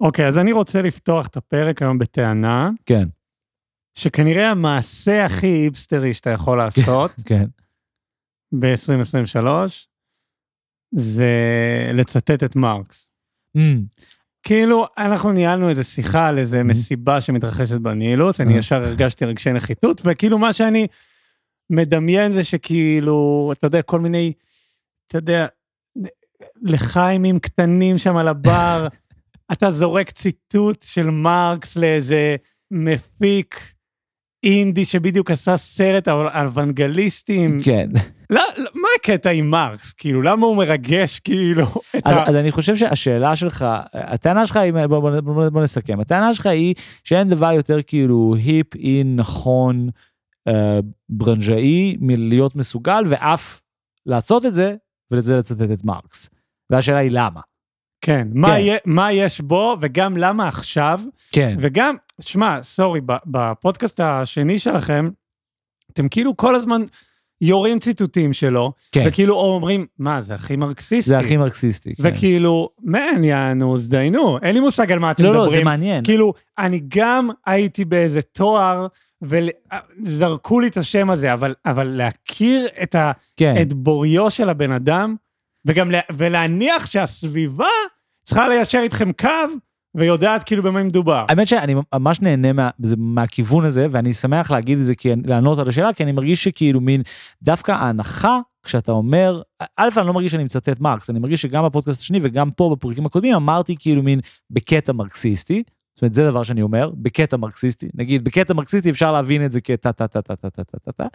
אוקיי, אז אני רוצה לפתוח את הפרק היום בטענה, כן, שכנראה המעשה הכי היפסטרי שאתה יכול לעשות כן. ב-2023, זה לצטט את מרקס. Mm, כאילו, אנחנו ניהלנו איזו שיחה על איזו Mhm. מסיבה שמתרחשת בנעילות, אני אה. ישר הרגשתי רגשי נחיתות, וכאילו מה שאני מדמיין זה שכאילו, אתה יודע, כל מיני, אתה יודע, לחיימים קטנים שם על הבר, אתה זורק ציטוט של מרקס לאיזה מפיק אינדי שבדיוק עשה סרט על אוונגליסטים. כן. לא, לא, מה הקטע עם מרקס? כאילו, למה הוא מרגש, כאילו, אז, ה... אז אני חושב שהשאלה שלך, הטענה שלך היא, בוא, בוא, בוא, בוא נסכם, הטענה שלך היא שאין דבר יותר כאילו היפ, אין, נכון, אה, ברנז'אי מלהיות מסוגל ואף לעשות את זה ולזה לצטט את מרקס. והשאלה היא למה. כן, מה, כן. יהיה, מה יש בו, וגם למה עכשיו, כן. וגם, שמע, סורי, בפודקאסט השני שלכם, אתם כאילו כל הזמן יורים ציטוטים שלו, כן. וכאילו אומרים, מה, זה הכי מרקסיסטי. זה הכי מרקסיסטי. כן. וכאילו, מן, יענו, זדיינו, אין לי מושג על מה אתם לא, מדברים. לא, זה מעניין. כאילו, אני גם הייתי באיזה תואר, וזרקו לי את השם הזה, אבל, אבל להכיר את, ה, כן. את בוריו של הבן אדם, וגם לה, ולהניח שהסביבה צריכה ליישר איתכם קו, ויודעת כאילו במה מדובר. האמת שאני ממש נהנה מה, זה, מהכיוון הזה, ואני שמח להגיד את זה, כי, לענות על השאלה, כי אני מרגיש שכאילו מין, דווקא ההנחה, כשאתה אומר, א', אני לא מרגיש שאני מצטט מרקס, אני מרגיש שגם בפודקאסט השני וגם פה בפרקים הקודמים, אמרתי כאילו מין בקטע מרקסיסטי, זאת אומרת, זה דבר שאני אומר, בקטע מרקסיסטי. נגיד, בקטע מרקסיסטי אפשר להבין את זה כטה טה טה טה טה טה טה טה.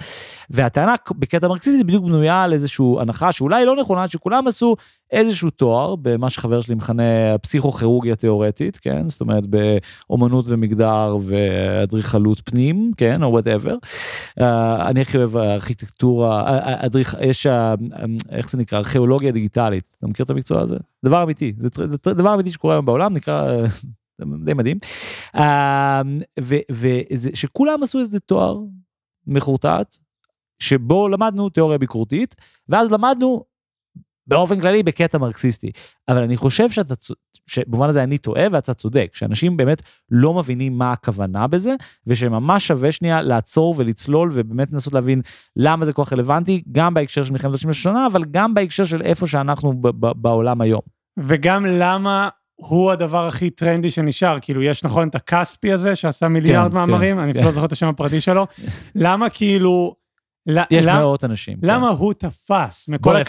והטענה בקטע מרקסיסטי בדיוק בנויה על איזושהי הנחה שאולי לא נכונה, שכולם עשו איזשהו תואר במה שחבר שלי מכנה פסיכוכירורגיה תיאורטית, כן? זאת אומרת, באומנות ומגדר ואדריכלות פנים, כן? או whatever. אה, אני הכי אוהב ארכיטקטורה, אה, אדריכ... יש, איך זה נקרא? ארכיאולוגיה דיגיטלית. אתה מכיר את המקצוע הזה? דבר אמיתי. זה דבר אמיתי שקורה היום בעולם, נקרא... די מדהים. Uh, ושכולם עשו איזה תואר מחורטט, שבו למדנו תיאוריה ביקורתית, ואז למדנו באופן כללי בקטע מרקסיסטי. אבל אני חושב שאתה, שבמובן הזה אני טועה ואתה צודק, שאנשים באמת לא מבינים מה הכוונה בזה, ושממש שווה שנייה לעצור ולצלול ובאמת לנסות להבין למה זה כל כך רלוונטי, גם בהקשר של מלחמת השונה, אבל גם בהקשר של איפה שאנחנו בעולם היום. וגם למה הוא הדבר הכי טרנדי שנשאר, כאילו יש נכון את הכספי הזה שעשה מיליארד כן, מאמרים, כן, אני כן. אפילו לא זוכר את השם הפרטי שלו, למה כאילו, יש למה, מאות אנשים. למה כן. הוא תפס מכל לך-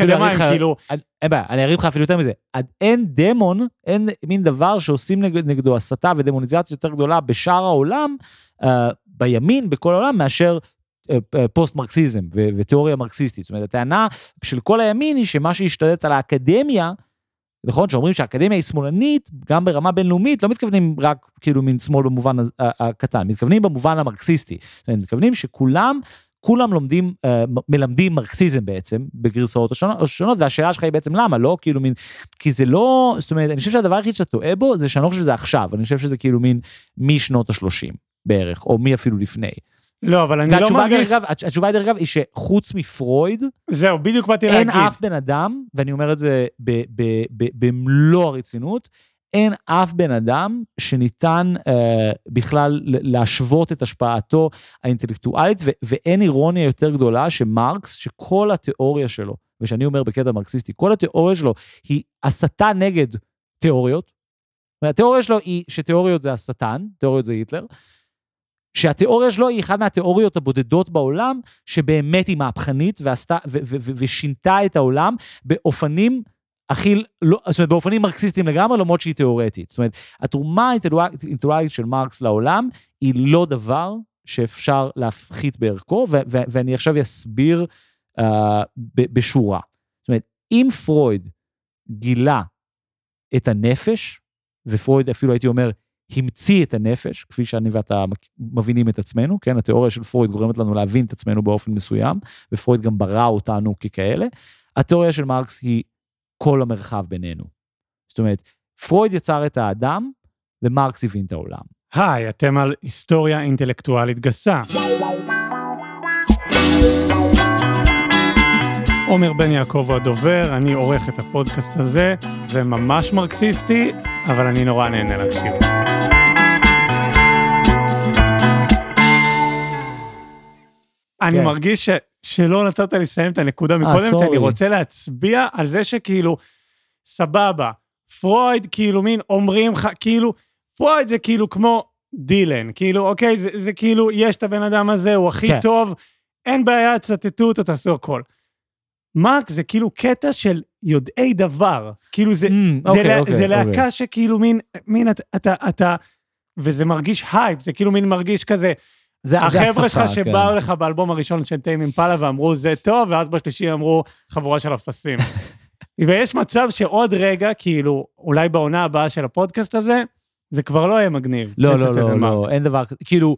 כאילו, אין בעיה, אני אריב לך אפילו יותר מזה. אין דמון, אין מין דבר שעושים נגד, נגדו הסתה ודמוניזציה יותר גדולה בשאר העולם, uh, בימין, בכל העולם, מאשר uh, uh, פוסט-מרקסיזם ותיאוריה מרקסיסטית. זאת אומרת, הטענה של כל הימין היא שמה שהשתלט על האקדמיה, נכון, שאומרים שהאקדמיה היא שמאלנית, גם ברמה בינלאומית, לא מתכוונים רק כאילו מין שמאל במובן הקטן, מתכוונים במובן המרקסיסטי. מתכוונים שכולם, כולם לומדים, אה, מלמדים מרקסיזם בעצם, בגרסאות השונות, והשאלה שלך היא בעצם למה, לא כאילו מין, כי זה לא, זאת אומרת, אני חושב שהדבר היחיד שאתה טועה בו, זה שאני לא חושב שזה עכשיו, אני חושב שזה כאילו מין משנות ה-30 בערך, או מי אפילו לפני. לא, אבל אני לא מרגיש, דרך אגב, התשובה דרך אגב, היא שחוץ מפרויד, זהו, בדיוק באתי אין להגיד, אף בן אדם, ואני אומר את זה במלוא הרצינות, אין אף בן אדם שניתן אה, בכלל להשוות את השפעתו האינטלקטואלית, ו- ואין אירוניה יותר גדולה שמרקס, שכל התיאוריה שלו, ושאני אומר בקטע מרקסיסטי, כל התיאוריה שלו היא הסתה נגד תיאוריות. התיאוריה שלו היא שתיאוריות זה השטן, תיאוריות זה היטלר. שהתיאוריה שלו היא אחת מהתיאוריות הבודדות בעולם, שבאמת היא מהפכנית ועשתה, ו- ו- ו- ושינתה את העולם באופנים הכי, לא, זאת אומרת, באופנים מרקסיסטיים לגמרי, למרות שהיא תיאורטית. זאת אומרת, התרומה האינטלקטואלית של מרקס לעולם היא לא דבר שאפשר להפחית בערכו, ו- ו- ואני עכשיו אסביר uh, ב- בשורה. זאת אומרת, אם פרויד גילה את הנפש, ופרויד אפילו הייתי אומר, המציא את הנפש, כפי שאני ואתה מבינים את עצמנו, כן, התיאוריה של פרויד גורמת לנו להבין את עצמנו באופן מסוים, ופרויד גם ברא אותנו ככאלה. התיאוריה של מרקס היא כל המרחב בינינו. זאת אומרת, פרויד יצר את האדם, ומרקס הבין את העולם. היי, אתם על היסטוריה אינטלקטואלית גסה. עומר בן יעקב הוא הדובר, אני עורך את הפודקאסט הזה, זה ממש מרקסיסטי, אבל אני נורא נהנה להקשיב. אני כן. מרגיש ש, שלא נתת לסיים את הנקודה מקודם, כי. אני רוצה להצביע על זה שכאילו, סבבה, פרויד כאילו מין אומרים לך, כאילו, פרויד זה כאילו כמו דילן, כאילו, אוקיי, זה, זה כאילו, יש את הבן אדם הזה, הוא הכי כן. טוב, אין בעיה, תצטטו אותו, תעשו הכל. מרק זה כאילו קטע של יודעי דבר, כאילו זה, Mm, זה, אוקיי, לה, אוקיי, זה אוקיי. להקה שכאילו מין, מין אתה, אתה, אתה, וזה מרגיש הייפ, זה כאילו מין מרגיש כזה, זה- זה החבר'ה שלך השפה, שבאו כן. לך באלבום הראשון של Tame Impala ואמרו זה טוב, ואז בשלישי אמרו חבורה של אפסים. ויש מצב שעוד רגע, כאילו, אולי בעונה הבאה של הפודקאסט הזה, זה כבר לא יהיה מגניב. לא, לא, לא, לא. אין דבר כזה. כאילו,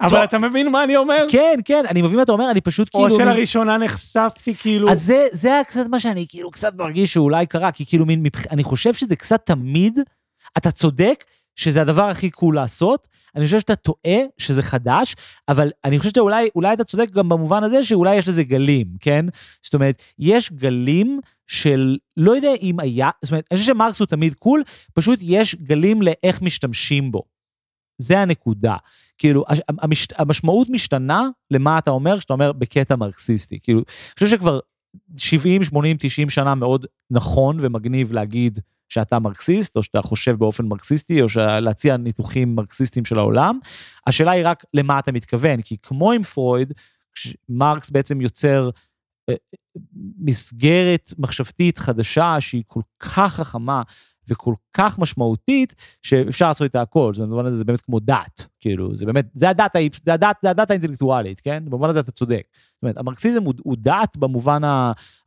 אבל טוב. אתה מבין מה אני אומר? כן, כן, אני מבין מה אתה אומר, אני פשוט או כאילו... שלראשונה נחשפתי, כאילו... אז זה, זה היה קצת מה שאני כאילו קצת מרגיש שאולי קרה, כי כאילו מין. אני חושב שזה קצת תמיד, אתה צודק שזה הדבר הכי קול לעשות, אני חושב שאתה טועה שזה חדש, אבל אני חושב שאולי אולי אתה צודק גם במובן הזה שאולי יש לזה גלים, כן? זאת אומרת, יש גלים של, לא יודע אם היה, זאת אומרת, אני חושב שמרקס הוא תמיד קול, פשוט יש גלים לאיך משתמשים בו. זה הנקודה. כאילו, המש, המשמעות משתנה למה אתה אומר כשאתה אומר בקטע מרקסיסטי. כאילו, אני חושב שכבר 70, 80, 90 שנה מאוד נכון ומגניב להגיד שאתה מרקסיסט, או שאתה חושב באופן מרקסיסטי, או להציע ניתוחים מרקסיסטיים של העולם. השאלה היא רק למה אתה מתכוון, כי כמו עם פרויד, מרקס בעצם יוצר אה, מסגרת מחשבתית חדשה שהיא כל כך חכמה וכל כך משמעותית, שאפשר לעשות איתה הכל. זאת אומרת, זה באמת כמו דת, כאילו, זה באמת, זה הדת, זה הדת, זה הדת האינטלקטואלית, כן? במובן הזה אתה צודק. זאת אומרת, המרקסיזם הוא, הוא דת במובן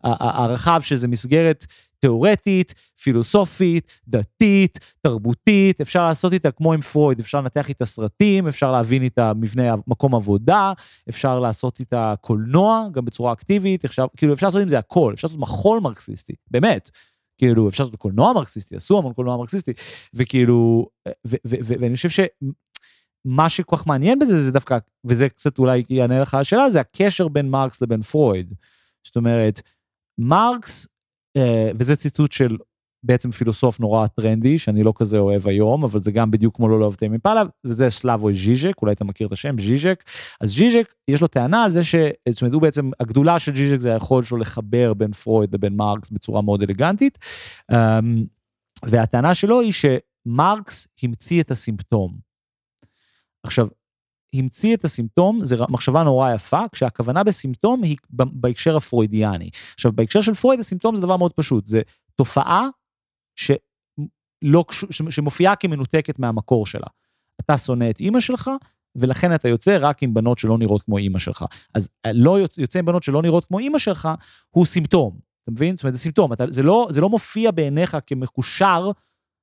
הרחב, שזה מסגרת תיאורטית, פילוסופית, דתית, תרבותית, אפשר לעשות איתה כמו עם פרויד, אפשר לנתח איתה סרטים, אפשר להבין איתה מבנה מקום עבודה, אפשר לעשות איתה קולנוע, גם בצורה אקטיבית, אפשר, כאילו אפשר לעשות עם זה הכל, אפשר לעשות מחול מרקסיסטי, באמת. כאילו, אפשר לעשות קולנוע מרקסיסטי, עשו המון קולנוע מרקסיסטי, וכאילו, ואני חושב שמה שכל כך מעניין בזה, זה דווקא, וזה קצת אולי יענה לך על השאלה, זה הקשר בין מרקס לבין פרויד. זאת אומרת, מרקס, וזה ציטוט של בעצם פילוסוף נורא טרנדי, שאני לא כזה אוהב היום, אבל זה גם בדיוק כמו לא לאהוב Tame Impala, וזה סלאבוי ז'יז'ק, אולי אתה מכיר את השם, ז'יז'ק. אז ז'יז'ק, יש לו טענה על זה ש... זאת אומרת, הוא בעצם, הגדולה של ז'יז'ק זה היכולת שלו לחבר בין פרויד לבין מרקס בצורה מאוד אלגנטית. אמ, והטענה שלו היא שמרקס המציא את הסימפטום. עכשיו, המציא את הסימפטום, זו מחשבה נורא יפה, כשהכוונה בסימפטום היא בהקשר הפרוידיאני. עכשיו, בהקשר של פרויד, הסימפטום זה דבר מאוד פשוט, זה תופעה שלא, שמופיעה כמנותקת מהמקור שלה. אתה שונא את אימא שלך, ולכן אתה יוצא רק עם בנות שלא נראות כמו אימא שלך. אז אה, לא יוצא עם בנות שלא נראות כמו אימא שלך, הוא סימפטום. אתה מבין? זאת אומרת, זה סימפטום, אתה, זה, לא, זה לא מופיע בעיניך כמקושר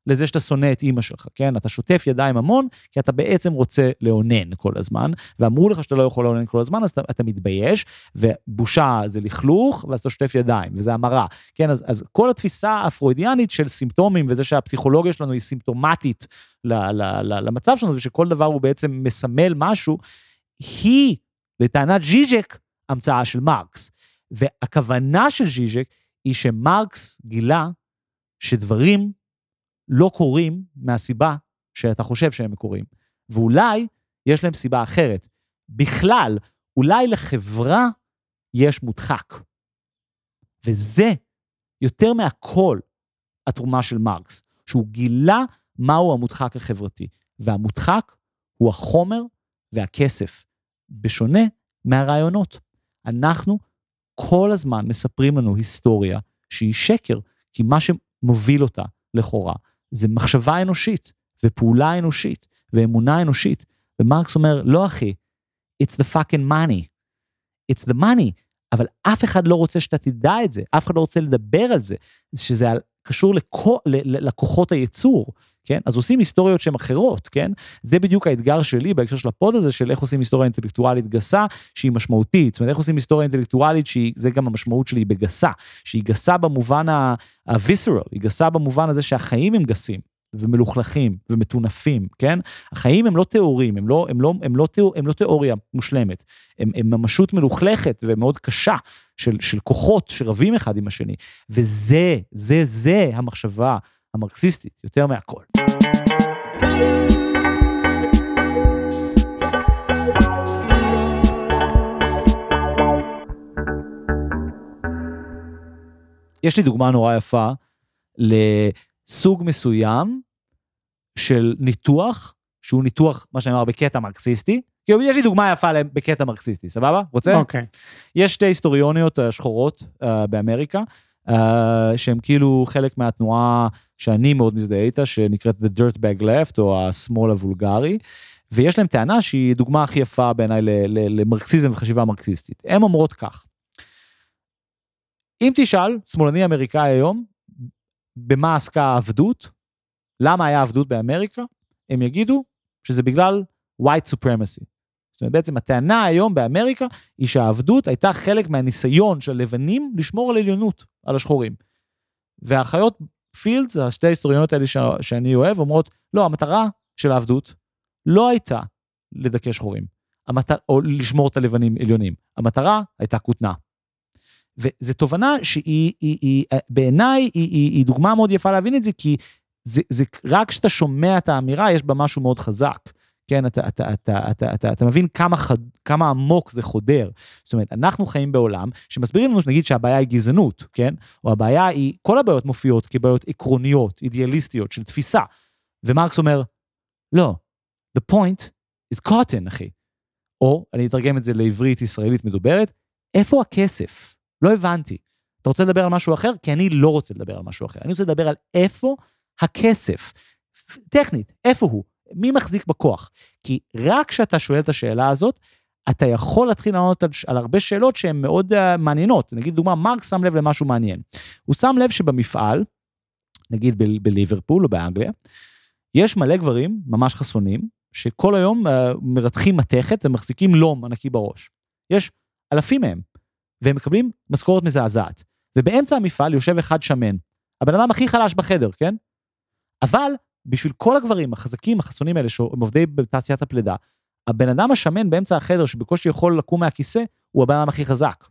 לזה שאתה שונא את אימא שלך, כן? אתה שוטף ידיים המון, כי אתה בעצם רוצה לאונן כל הזמן, ואמרו לך שאתה לא יכול לאונן כל הזמן, אז אתה, אתה מתבייש, ובושה זה לכלוך, ואז אתה שוטף ידיים, וזה המרה. כן, אז, אז כל התפיסה הפרוידיאנית של סימפטומים, וזה שהפסיכולוגיה שלנו היא סימפטומטית ל, ל, ל, למצב שלנו, ושכל דבר הוא בעצם מסמל משהו, היא, לטענת ז'יז'ק, המצאה של מרקס. והכוונה של ז'יז'ק היא שמרקס גילה שדברים לא קורים מהסיבה שאתה חושב שהם קורים. ואולי יש להם סיבה אחרת. בכלל, אולי לחברה יש מודחק. וזה, יותר מהכל, התרומה של מרקס, שהוא גילה מהו המודחק החברתי. והמודחק הוא החומר והכסף, בשונה מהרעיונות. אנחנו כל הזמן מספרים לנו היסטוריה שהיא שקר, כי מה שמוביל אותה, לכאורה, זה מחשבה אנושית, ופעולה אנושית, ואמונה אנושית. ומרקס אומר, לא אחי, it's the fucking money. it's the money. אבל אף אחד לא רוצה שאתה תדע את זה, אף אחד לא רוצה לדבר על זה, שזה קשור לכו, לכוחות הייצור, כן? אז עושים היסטוריות שהן אחרות, כן? זה בדיוק האתגר שלי בהקשר של הפוד הזה, של איך עושים היסטוריה אינטלקטואלית גסה, שהיא משמעותית. זאת אומרת, איך עושים היסטוריה אינטלקטואלית שהיא, זה גם המשמעות שלי בגסה, שהיא גסה במובן ה-visceral, היא גסה במובן הזה שהחיים הם גסים. ומלוכלכים ומטונפים, כן? החיים הם לא טהורים, הם לא, הם לא, הם לא, תיאור, הם לא תיאוריה מושלמת, הם, הם ממשות מלוכלכת ומאוד קשה של, של כוחות שרבים אחד עם השני, וזה, זה, זה המחשבה המרקסיסטית, יותר מהכל. יש לי דוגמה נורא יפה לסוג מסוים של ניתוח, שהוא ניתוח, מה שאני אומר, בקטע מרקסיסטי. כי יש לי דוגמה יפה בקטע מרקסיסטי, סבבה? רוצה? אוקיי. יש שתי היסטוריוניות אה, שחורות uh, באמריקה, uh, שהן כאילו חלק מהתנועה שאני מאוד מזדהה איתה, שנקראת The Dirtbag Left, או השמאל הוולגרי, ויש להם טענה שהיא דוגמה הכי יפה בעיניי למרקסיזם וחשיבה מרקסיסטית. הן אומרות כך, אם תשאל שמאלני אמריקאי היום, במה עסקה העבדות, למה היה עבדות באמריקה, הם יגידו שזה בגלל white supremacy. זאת אומרת, בעצם הטענה היום באמריקה היא שהעבדות הייתה חלק מהניסיון של לבנים לשמור על עליונות, על השחורים. והאחיות פילדס, השתי ההיסטוריונות האלה ש... שאני אוהב, אומרות, לא, המטרה של העבדות לא הייתה לדכא שחורים, המטר... או לשמור את הלבנים עליונים. המטרה הייתה כותנה. וזו תובנה שהיא, היא, היא, בעיניי, היא, היא, היא דוגמה מאוד יפה להבין את זה, כי זה, זה רק כשאתה שומע את האמירה, יש בה משהו מאוד חזק. כן, אתה, אתה, אתה, אתה, אתה, אתה מבין כמה, חד, כמה עמוק זה חודר. זאת אומרת, אנחנו חיים בעולם שמסבירים לנו, נגיד, שהבעיה היא גזענות, כן? או הבעיה היא, כל הבעיות מופיעות כבעיות עקרוניות, אידיאליסטיות, של תפיסה. ומרקס אומר, לא, the point is cotton, אחי. או, אני אתרגם את זה לעברית ישראלית מדוברת, איפה הכסף? לא הבנתי. אתה רוצה לדבר על משהו אחר? כי אני לא רוצה לדבר על משהו אחר. אני רוצה לדבר על איפה הכסף. טכנית, איפה הוא? מי מחזיק בכוח? כי רק כשאתה שואל את השאלה הזאת, אתה יכול להתחיל לענות על, על הרבה שאלות שהן מאוד uh, מעניינות. נגיד, דוגמה, מרק שם לב למשהו מעניין. הוא שם לב שבמפעל, נגיד ב- בליברפול או באנגליה, יש מלא גברים, ממש חסונים, שכל היום uh, מרתחים מתכת ומחזיקים לום ענקי בראש. יש אלפים מהם. והם מקבלים משכורת מזעזעת. ובאמצע המפעל יושב אחד שמן, הבן אדם הכי חלש בחדר, כן? אבל בשביל כל הגברים החזקים, החסונים האלה, שהם עובדי בתעשיית הפלידה, הבן אדם השמן באמצע החדר, שבקושי יכול לקום מהכיסא, הוא הבן אדם הכי חזק.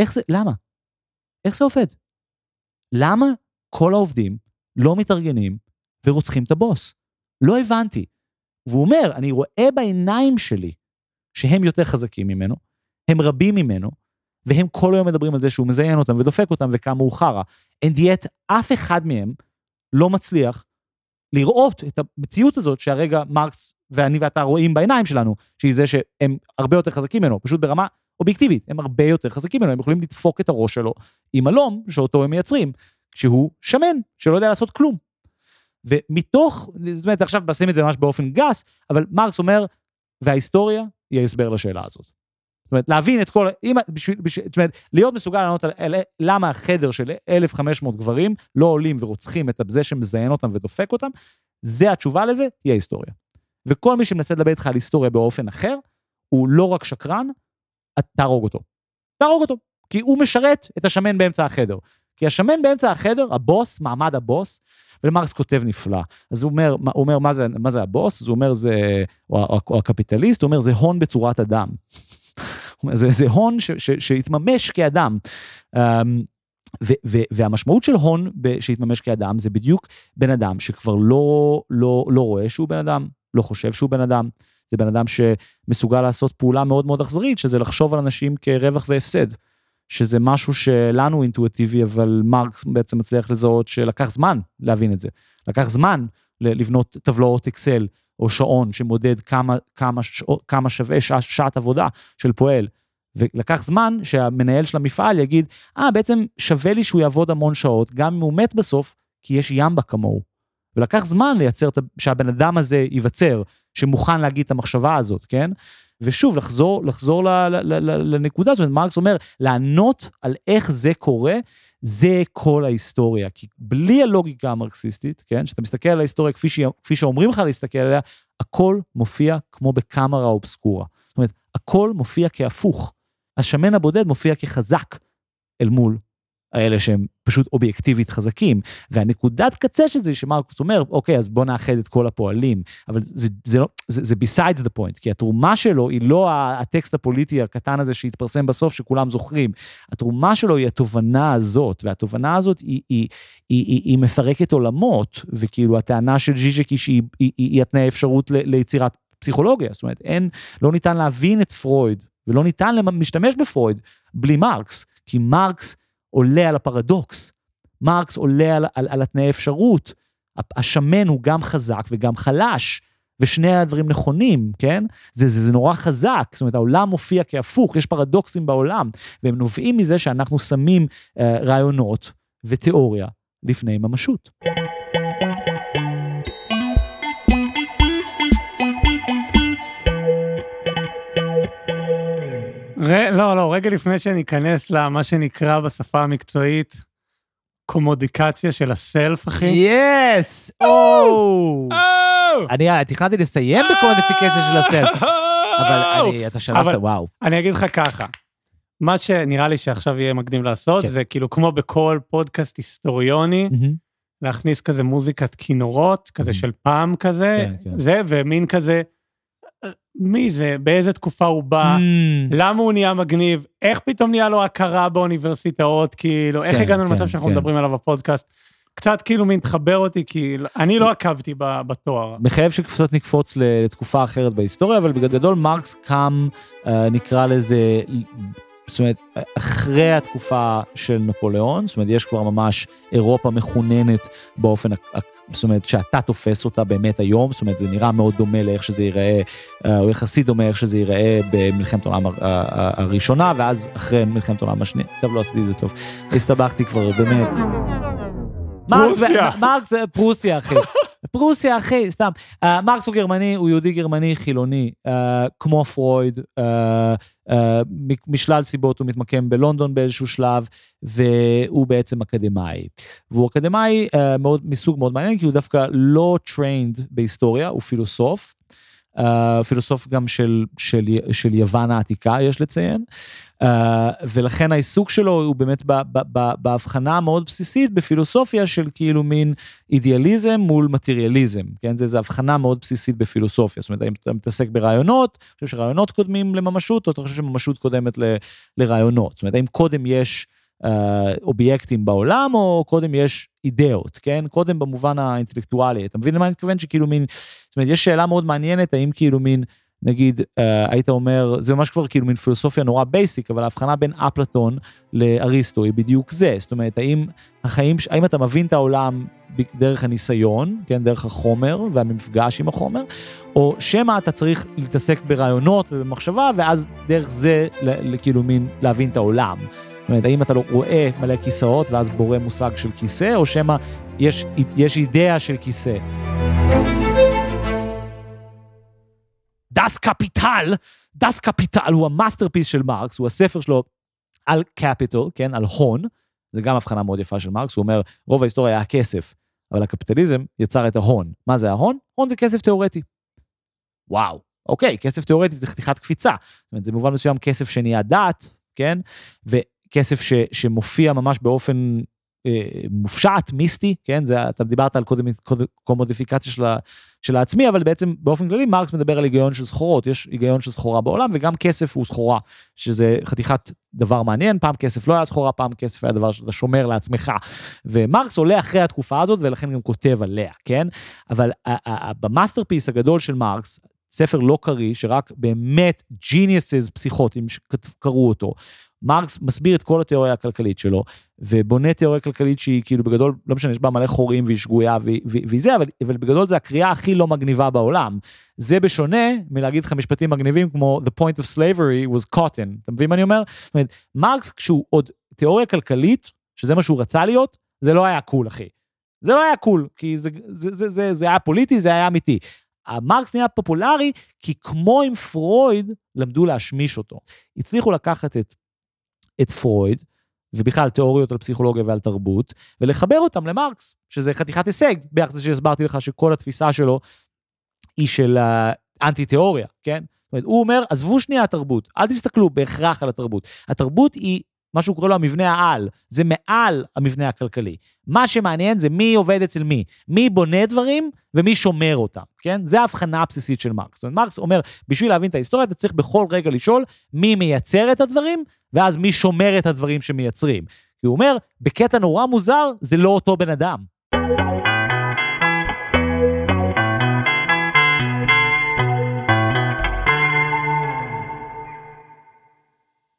איך זה, למה? איך זה עובד? למה כל העובדים לא מתארגנים ורוצחים את הבוס? לא הבנתי. והוא אומר, אני רואה בעיניים שלי שהם יותר חזקים ממנו, הם רבים ממנו, והם כל היום מדברים על זה שהוא מזיין אותם ודופק אותם וכמה הוא חרא. And yet, אף אחד מהם לא מצליח לראות את המציאות הזאת שהרגע מרקס ואני ואתה רואים בעיניים שלנו, שהיא זה שהם הרבה יותר חזקים ממנו, פשוט ברמה אובייקטיבית, הם הרבה יותר חזקים ממנו, הם יכולים לדפוק את הראש שלו עם הלום שאותו הם מייצרים, כשהוא שמן, שלא יודע לעשות כלום. ומתוך, זאת אומרת, עכשיו נשים את זה ממש באופן גס, אבל מרקס אומר, וההיסטוריה היא ההסבר לשאלה הזאת. זאת אומרת, להבין את כל, אם, בשביל, בשביל, זאת אומרת, להיות מסוגל לענות על, על למה החדר של 1,500 גברים לא עולים ורוצחים את זה שמזיין אותם ודופק אותם, זה התשובה לזה, היא ההיסטוריה. וכל מי שמנסה לדבר איתך על היסטוריה באופן אחר, הוא לא רק שקרן, תהרוג אותו. תהרוג אותו, כי הוא משרת את השמן באמצע החדר. כי השמן באמצע החדר, הבוס, מעמד הבוס, ולמרקס כותב נפלא. אז הוא אומר, הוא אומר מה, זה, מה זה הבוס? אז הוא אומר, זה, או, או, או הקפיטליסט, הוא אומר, זה הון בצורת אדם. זה, זה הון שהתממש כאדם. Um, ו, ו, והמשמעות של הון שהתממש כאדם זה בדיוק בן אדם שכבר לא, לא, לא רואה שהוא בן אדם, לא חושב שהוא בן אדם. זה בן אדם שמסוגל לעשות פעולה מאוד מאוד אכזרית, שזה לחשוב על אנשים כרווח והפסד. שזה משהו שלנו אינטואיטיבי, אבל מרקס בעצם מצליח לזהות שלקח זמן להבין את זה. לקח זמן לבנות טבלאות אקסל או שעון שמודד כמה, כמה, כמה שווה שע, שעת עבודה של פועל. ולקח זמן שהמנהל של המפעל יגיד, אה, ah, בעצם שווה לי שהוא יעבוד המון שעות, גם אם הוא מת בסוף, כי יש ימבה כמוהו. ולקח זמן לייצר, שהבן אדם הזה ייווצר, שמוכן להגיד את המחשבה הזאת, כן? ושוב, לחזור, לחזור ל, ל, ל, ל, לנקודה הזאת, מרקס אומר, לענות על איך זה קורה, זה כל ההיסטוריה. כי בלי הלוגיקה המרקסיסטית, כן, שאתה מסתכל על ההיסטוריה כפי, ש... כפי שאומרים לך להסתכל עליה, הכל מופיע כמו בקאמרה אובסקורה. זאת אומרת, הכל מופיע כהפוך. השמן הבודד מופיע כחזק אל מול האלה שהם פשוט אובייקטיבית חזקים. והנקודת קצה של זה, שמרקוס אומר, אוקיי, אז בוא נאחד את כל הפועלים. אבל זה, זה לא, זה, זה besides the point, כי התרומה שלו היא לא הטקסט הפוליטי הקטן הזה שהתפרסם בסוף, שכולם זוכרים. התרומה שלו היא התובנה הזאת, והתובנה הזאת היא, היא, היא, היא, היא מפרקת עולמות, וכאילו הטענה של שהיא היא, היא, היא התנאי אפשרות ל, ליצירת פסיכולוגיה, זאת אומרת, אין, לא ניתן להבין את פרויד, ולא ניתן להשתמש בפרויד בלי מרקס, כי מרקס עולה על הפרדוקס. מרקס עולה על, על, על התנאי אפשרות. השמן הוא גם חזק וגם חלש, ושני הדברים נכונים, כן? זה, זה, זה נורא חזק, זאת אומרת, העולם מופיע כהפוך, יש פרדוקסים בעולם, והם נובעים מזה שאנחנו שמים אה, רעיונות ותיאוריה לפני ממשות. רגע לפני שאני אכנס למה שנקרא בשפה המקצועית, קומודיקציה של הסלף, אחי. יס! או! אני תכננתי לסיים בקומודיפיקציה של הסלף, אבל אני, אתה שלפת, וואו. אני אגיד לך ככה, מה שנראה לי שעכשיו יהיה מקדים לעשות, כן. זה כאילו כמו בכל פודקאסט היסטוריוני, להכניס כזה מוזיקת כינורות, כזה של פעם כזה, כן, כן. זה, ומין כזה... מי זה, באיזה תקופה הוא בא, mm. למה הוא נהיה מגניב, איך פתאום נהיה לו הכרה באוניברסיטאות, כאילו, כן, איך הגענו כן, למצב שאנחנו כן. מדברים עליו בפודקאסט. קצת כאילו מתחבר אותי, כי אני לא עקבתי בתואר. מחייב שקצת נקפוץ לתקופה אחרת בהיסטוריה, אבל בגדול מרקס קם, אה, נקרא לזה, זאת אומרת, אחרי התקופה של נפוליאון, זאת אומרת, יש כבר ממש אירופה מכוננת באופן, זאת אומרת, שאתה תופס אותה באמת היום, זאת אומרת, זה נראה מאוד דומה לאיך שזה ייראה, אה, או יחסית דומה איך שזה ייראה במלחמת העולם הראשונה, ואז אחרי מלחמת העולם השנייה. טוב, לא עשיתי את זה טוב. הסתבכתי כבר, באמת. פרוסיה. מרקס, פרוסיה, אחי. פרוסיה, אחי, סתם. Uh, מרקס הוא גרמני, הוא יהודי גרמני חילוני, uh, כמו פרויד, uh, uh, משלל סיבות הוא מתמקם בלונדון באיזשהו שלב, והוא בעצם אקדמאי. והוא אקדמאי uh, מאוד, מסוג מאוד מעניין, כי הוא דווקא לא trained בהיסטוריה, הוא פילוסוף. uh, פילוסוף גם של, של, של יוון העתיקה, יש לציין. Uh, ולכן העיסוק שלו הוא באמת בהבחנה המאוד בסיסית בפילוסופיה של כאילו מין אידיאליזם מול מטריאליזם, כן? זה, זה הבחנה מאוד בסיסית בפילוסופיה. זאת אומרת, אם אתה מתעסק ברעיונות, אתה חושב שרעיונות קודמים לממשות, או אתה חושב שממשות קודמת לרעיונות. זאת אומרת, האם קודם יש אובייקטים בעולם, או קודם יש אידאות, כן? קודם במובן האינטלקטואלי. אתה מבין למה אני מתכוון? שכאילו מין, זאת אומרת, יש שאלה מאוד מעניינת, האם כאילו מין, נגיד, אה, היית אומר, זה ממש כבר כאילו מין פילוסופיה נורא basic, אבל ההבחנה בין אפלטון לאריסטו היא בדיוק זה. זאת אומרת, האם החיים, האם אתה מבין את העולם דרך הניסיון, כן, דרך החומר והמפגש עם החומר, או שמא אתה צריך להתעסק ברעיונות ובמחשבה, ואז דרך זה, כאילו מין, להבין את העולם. זאת אומרת, האם אתה לא רואה מלא כיסאות ואז בורא מושג של כיסא, או שמא יש, יש אידאה של כיסא. Das Kapital, Das Kapital הוא ה masterpiece של מרקס, הוא הספר שלו על capital, כן, על הון, זה גם הבחנה מאוד יפה של מרקס, הוא אומר, רוב ההיסטוריה היה כסף, אבל הקפיטליזם יצר את ההון. מה זה ההון? הון זה כסף תיאורטי. וואו, אוקיי, כסף תיאורטי זה חתיכת קפיצה. זאת אומרת, זה במובן מסוים כסף שנהיה דת, כן? כסף ש, שמופיע ממש באופן אה, מופשט, מיסטי, כן? זה, אתה דיברת על קודם, קודם קומודיפיקציה של, של העצמי, אבל בעצם באופן כללי מרקס מדבר על היגיון של סחורות, יש היגיון של סחורה בעולם, וגם כסף הוא סחורה, שזה חתיכת דבר מעניין, פעם כסף לא היה סחורה, פעם כסף היה דבר שאתה שומר לעצמך. ומרקס עולה אחרי התקופה הזאת, ולכן גם כותב עליה, כן? אבל ב masterpiece הגדול של מרקס, ספר לא קריא, שרק באמת geniuses פסיכוטים שקראו אותו. מרקס מסביר את כל התיאוריה הכלכלית שלו, ובונה תיאוריה כלכלית שהיא כאילו בגדול, לא משנה, יש בה מלא חורים והיא שגויה והיא זה, אבל, אבל בגדול זה הקריאה הכי לא מגניבה בעולם. זה בשונה מלהגיד לך משפטים מגניבים כמו The point of slavery was cotton, אתה מבין מה אני אומר? זאת אומרת, מרקס כשהוא עוד תיאוריה כלכלית, שזה מה שהוא רצה להיות, זה לא היה cool, אחי. זה לא היה cool, כי זה, זה, זה, זה, זה היה פוליטי, זה היה אמיתי. המרקס נהיה פופולרי כי כמו עם פרויד, למדו להשמיש אותו. הצליחו לקחת את את פרויד, ובכלל תיאוריות על פסיכולוגיה ועל תרבות, ולחבר אותם למרקס, שזה חתיכת הישג, ביחס לזה שהסברתי לך שכל התפיסה שלו היא של אנטי-תיאוריה, כן? זאת אומרת, הוא אומר, עזבו שנייה התרבות, אל תסתכלו בהכרח על התרבות. התרבות היא מה שהוא קורא לו המבנה העל, זה מעל המבנה הכלכלי. מה שמעניין זה מי עובד אצל מי, מי בונה דברים ומי שומר אותם, כן? זה ההבחנה הבסיסית של מרקס. זאת אומרת, מרקס אומר, בשביל להבין את ההיסטוריה, אתה צריך בכל רגע לשאול מי מייצר את הדברים, ואז מי שומר את הדברים שמייצרים. כי הוא אומר, בקטע נורא מוזר, זה לא אותו בן אדם.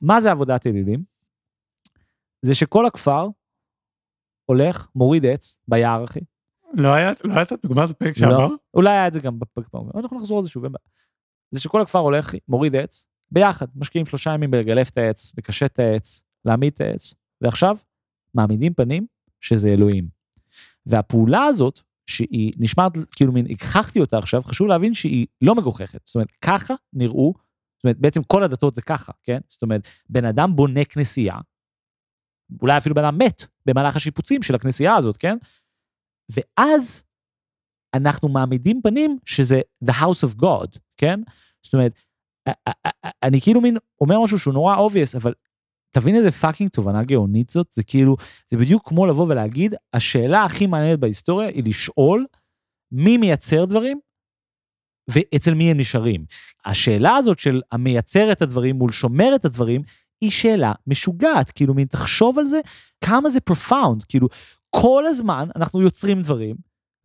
מה זה עבודת אלילים? זה שכל הכפר הולך, מוריד עץ ביער, אחי. לא היה, לא את הדוגמה הזאת בפרק שעבר? לא, אולי היה את זה גם בפרק פעם, אנחנו נחזור לזה שוב, אין בעיה. זה שכל הכפר הולך, מוריד עץ, ביחד, משקיעים שלושה ימים בלגלף את העץ, לקשט את העץ, להעמיד את העץ, ועכשיו מעמידים פנים שזה אלוהים. והפעולה הזאת, שהיא נשמעת כאילו מין, הגחכתי אותה עכשיו, חשוב להבין שהיא לא מגוחכת. זאת אומרת, ככה נראו, זאת אומרת, בעצם כל הדתות זה ככה, כן? זאת אומרת, בן אדם בונה כנסייה, אולי אפילו בן אדם מת במהלך השיפוצים של הכנסייה הזאת, כן? ואז אנחנו מעמידים פנים שזה the house of God, כן? זאת אומרת, אני כאילו מין אומר משהו שהוא נורא obvious, אבל תבין איזה פאקינג תובנה גאונית זאת, זה כאילו, זה בדיוק כמו לבוא ולהגיד, השאלה הכי מעניינת בהיסטוריה היא לשאול מי מייצר דברים ואצל מי הם נשארים. השאלה הזאת של המייצר את הדברים מול שומר את הדברים, היא שאלה משוגעת, כאילו מין תחשוב על זה, כמה זה profound, כאילו כל הזמן אנחנו יוצרים דברים,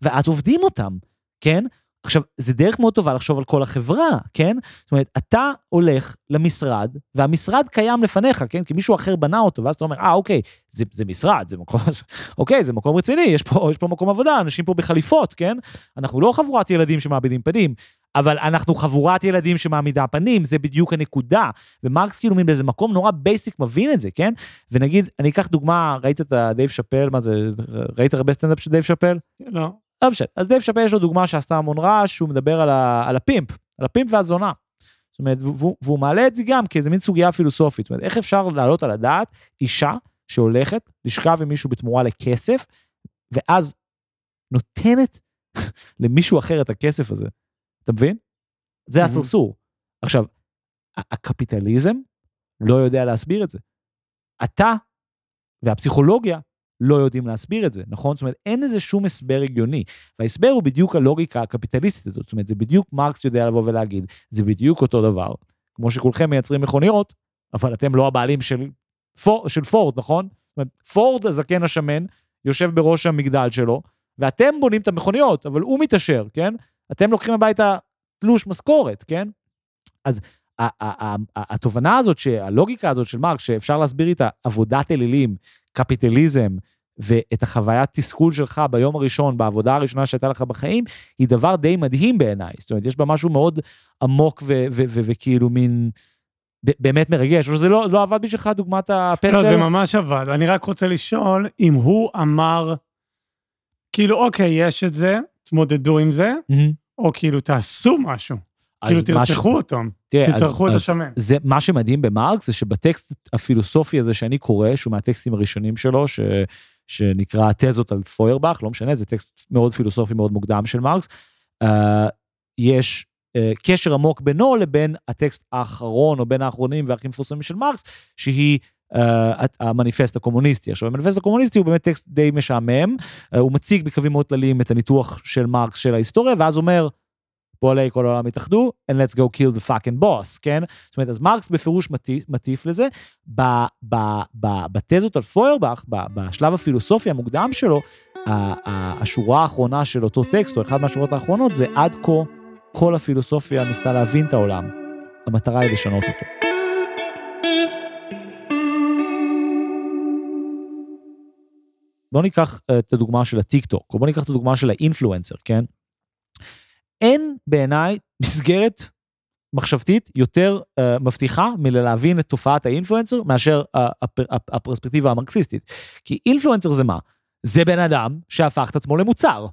ואז עובדים אותם, כן? עכשיו, זה דרך מאוד טובה לחשוב על כל החברה, כן? זאת אומרת, אתה הולך למשרד, והמשרד קיים לפניך, כן? כי מישהו אחר בנה אותו, ואז אתה אומר, אה, אוקיי, זה, זה משרד, זה מקום, אוקיי, זה מקום רציני, יש פה, יש פה מקום עבודה, אנשים פה בחליפות, כן? אנחנו לא חבורת ילדים שמעמידים פנים, אבל אנחנו חבורת ילדים שמעמידה פנים, זה בדיוק הנקודה. ומרקס כאילו מין באיזה מקום נורא basic מבין את זה, כן? ונגיד, אני אקח דוגמה, ראית את דייב שאפל, מה זה, ראית הרבה סטנדאפ של דייב שאפל? לא. לא משנה. אז דייב שאפל יש לו דוגמה שעשתה המון רעש, שהוא מדבר על, ה, על ה pimp, על ה pimp והזונה. זאת אומרת, והוא, והוא מעלה את זה גם כאיזה מין סוגיה פילוסופית. זאת אומרת, איך אפשר להעלות על הדעת אישה שהולכת לשכב עם מישהו בתמורה לכסף, ואז נותנת למישהו אחר את הכסף הזה. אתה מבין? זה הסרסור. עכשיו, הקפיטליזם לא יודע להסביר את זה. אתה והפסיכולוגיה לא יודעים להסביר את זה, נכון? זאת אומרת, אין לזה שום הסבר הגיוני. וההסבר הוא בדיוק הלוגיקה הקפיטליסטית הזאת. זאת אומרת, זה בדיוק מרקס יודע לבוא ולהגיד, זה בדיוק אותו דבר. כמו שכולכם מייצרים מכוניות, אבל אתם לא הבעלים של, פור, של פורד, נכון? זאת אומרת, פורד, הזקן השמן, יושב בראש המגדל שלו, ואתם בונים את המכוניות, אבל הוא מתעשר, כן? אתם לוקחים הביתה תלוש משכורת, כן? אז התובנה הזאת, הלוגיקה הזאת של מרקס, שאפשר להסביר איתה עבודת אלילים, קפיטליזם, ואת החוויית תסכול שלך ביום הראשון, בעבודה הראשונה שהייתה לך בחיים, היא דבר די מדהים בעיניי. זאת אומרת, יש בה משהו מאוד עמוק וכאילו מין... באמת מרגש, או שזה לא, לא עבד בשבילך דוגמת הפסל? לא, זה ממש עבד. אני רק רוצה לשאול אם הוא אמר, כאילו, אוקיי, יש את זה, תמודדו עם זה, mm-hmm. או כאילו, תעשו משהו. כאילו תרצחו אותם, תצרכו את השמן. זה מה שמדהים במרקס, זה שבטקסט הפילוסופי הזה שאני קורא, שהוא מהטקסטים הראשונים שלו, ש, שנקרא תזות על פוירבך, לא משנה, זה טקסט מאוד פילוסופי, מאוד מוקדם של מרקס, uh, יש uh, קשר עמוק בינו לבין הטקסט האחרון, או בין האחרונים והכי מפורסמים של מרקס, שהיא Uh, המניפסט הקומוניסטי. עכשיו, המניפסט הקומוניסטי הוא באמת טקסט די משעמם, uh, הוא מציג בקווים מאוד כלליים את הניתוח של מרקס של ההיסטוריה, ואז אומר, פועלי כל העולם יתאחדו, and let's go kill the fucking boss, כן? זאת אומרת, אז מרקס בפירוש מטיף, מטיף לזה. ב, ב, ב, בתזות על פוירבך, בשלב הפילוסופי המוקדם שלו, השורה האחרונה של אותו טקסט, או אחת מהשורות האחרונות, זה עד כה כל הפילוסופיה ניסתה להבין את העולם. המטרה היא לשנות אותו. בואו ניקח אה, את הדוגמה של הטיק טוק, או בואו ניקח את הדוגמה של האינפלואנסר, כן? אין בעיניי מסגרת מחשבתית יותר uh, מבטיחה מלהבין את תופעת האינפלואנסר מאשר uh, הפר, הפרספקטיבה המרקסיסטית. כי אינפלואנסר זה מה? זה בן אדם שהפך את עצמו למוצר.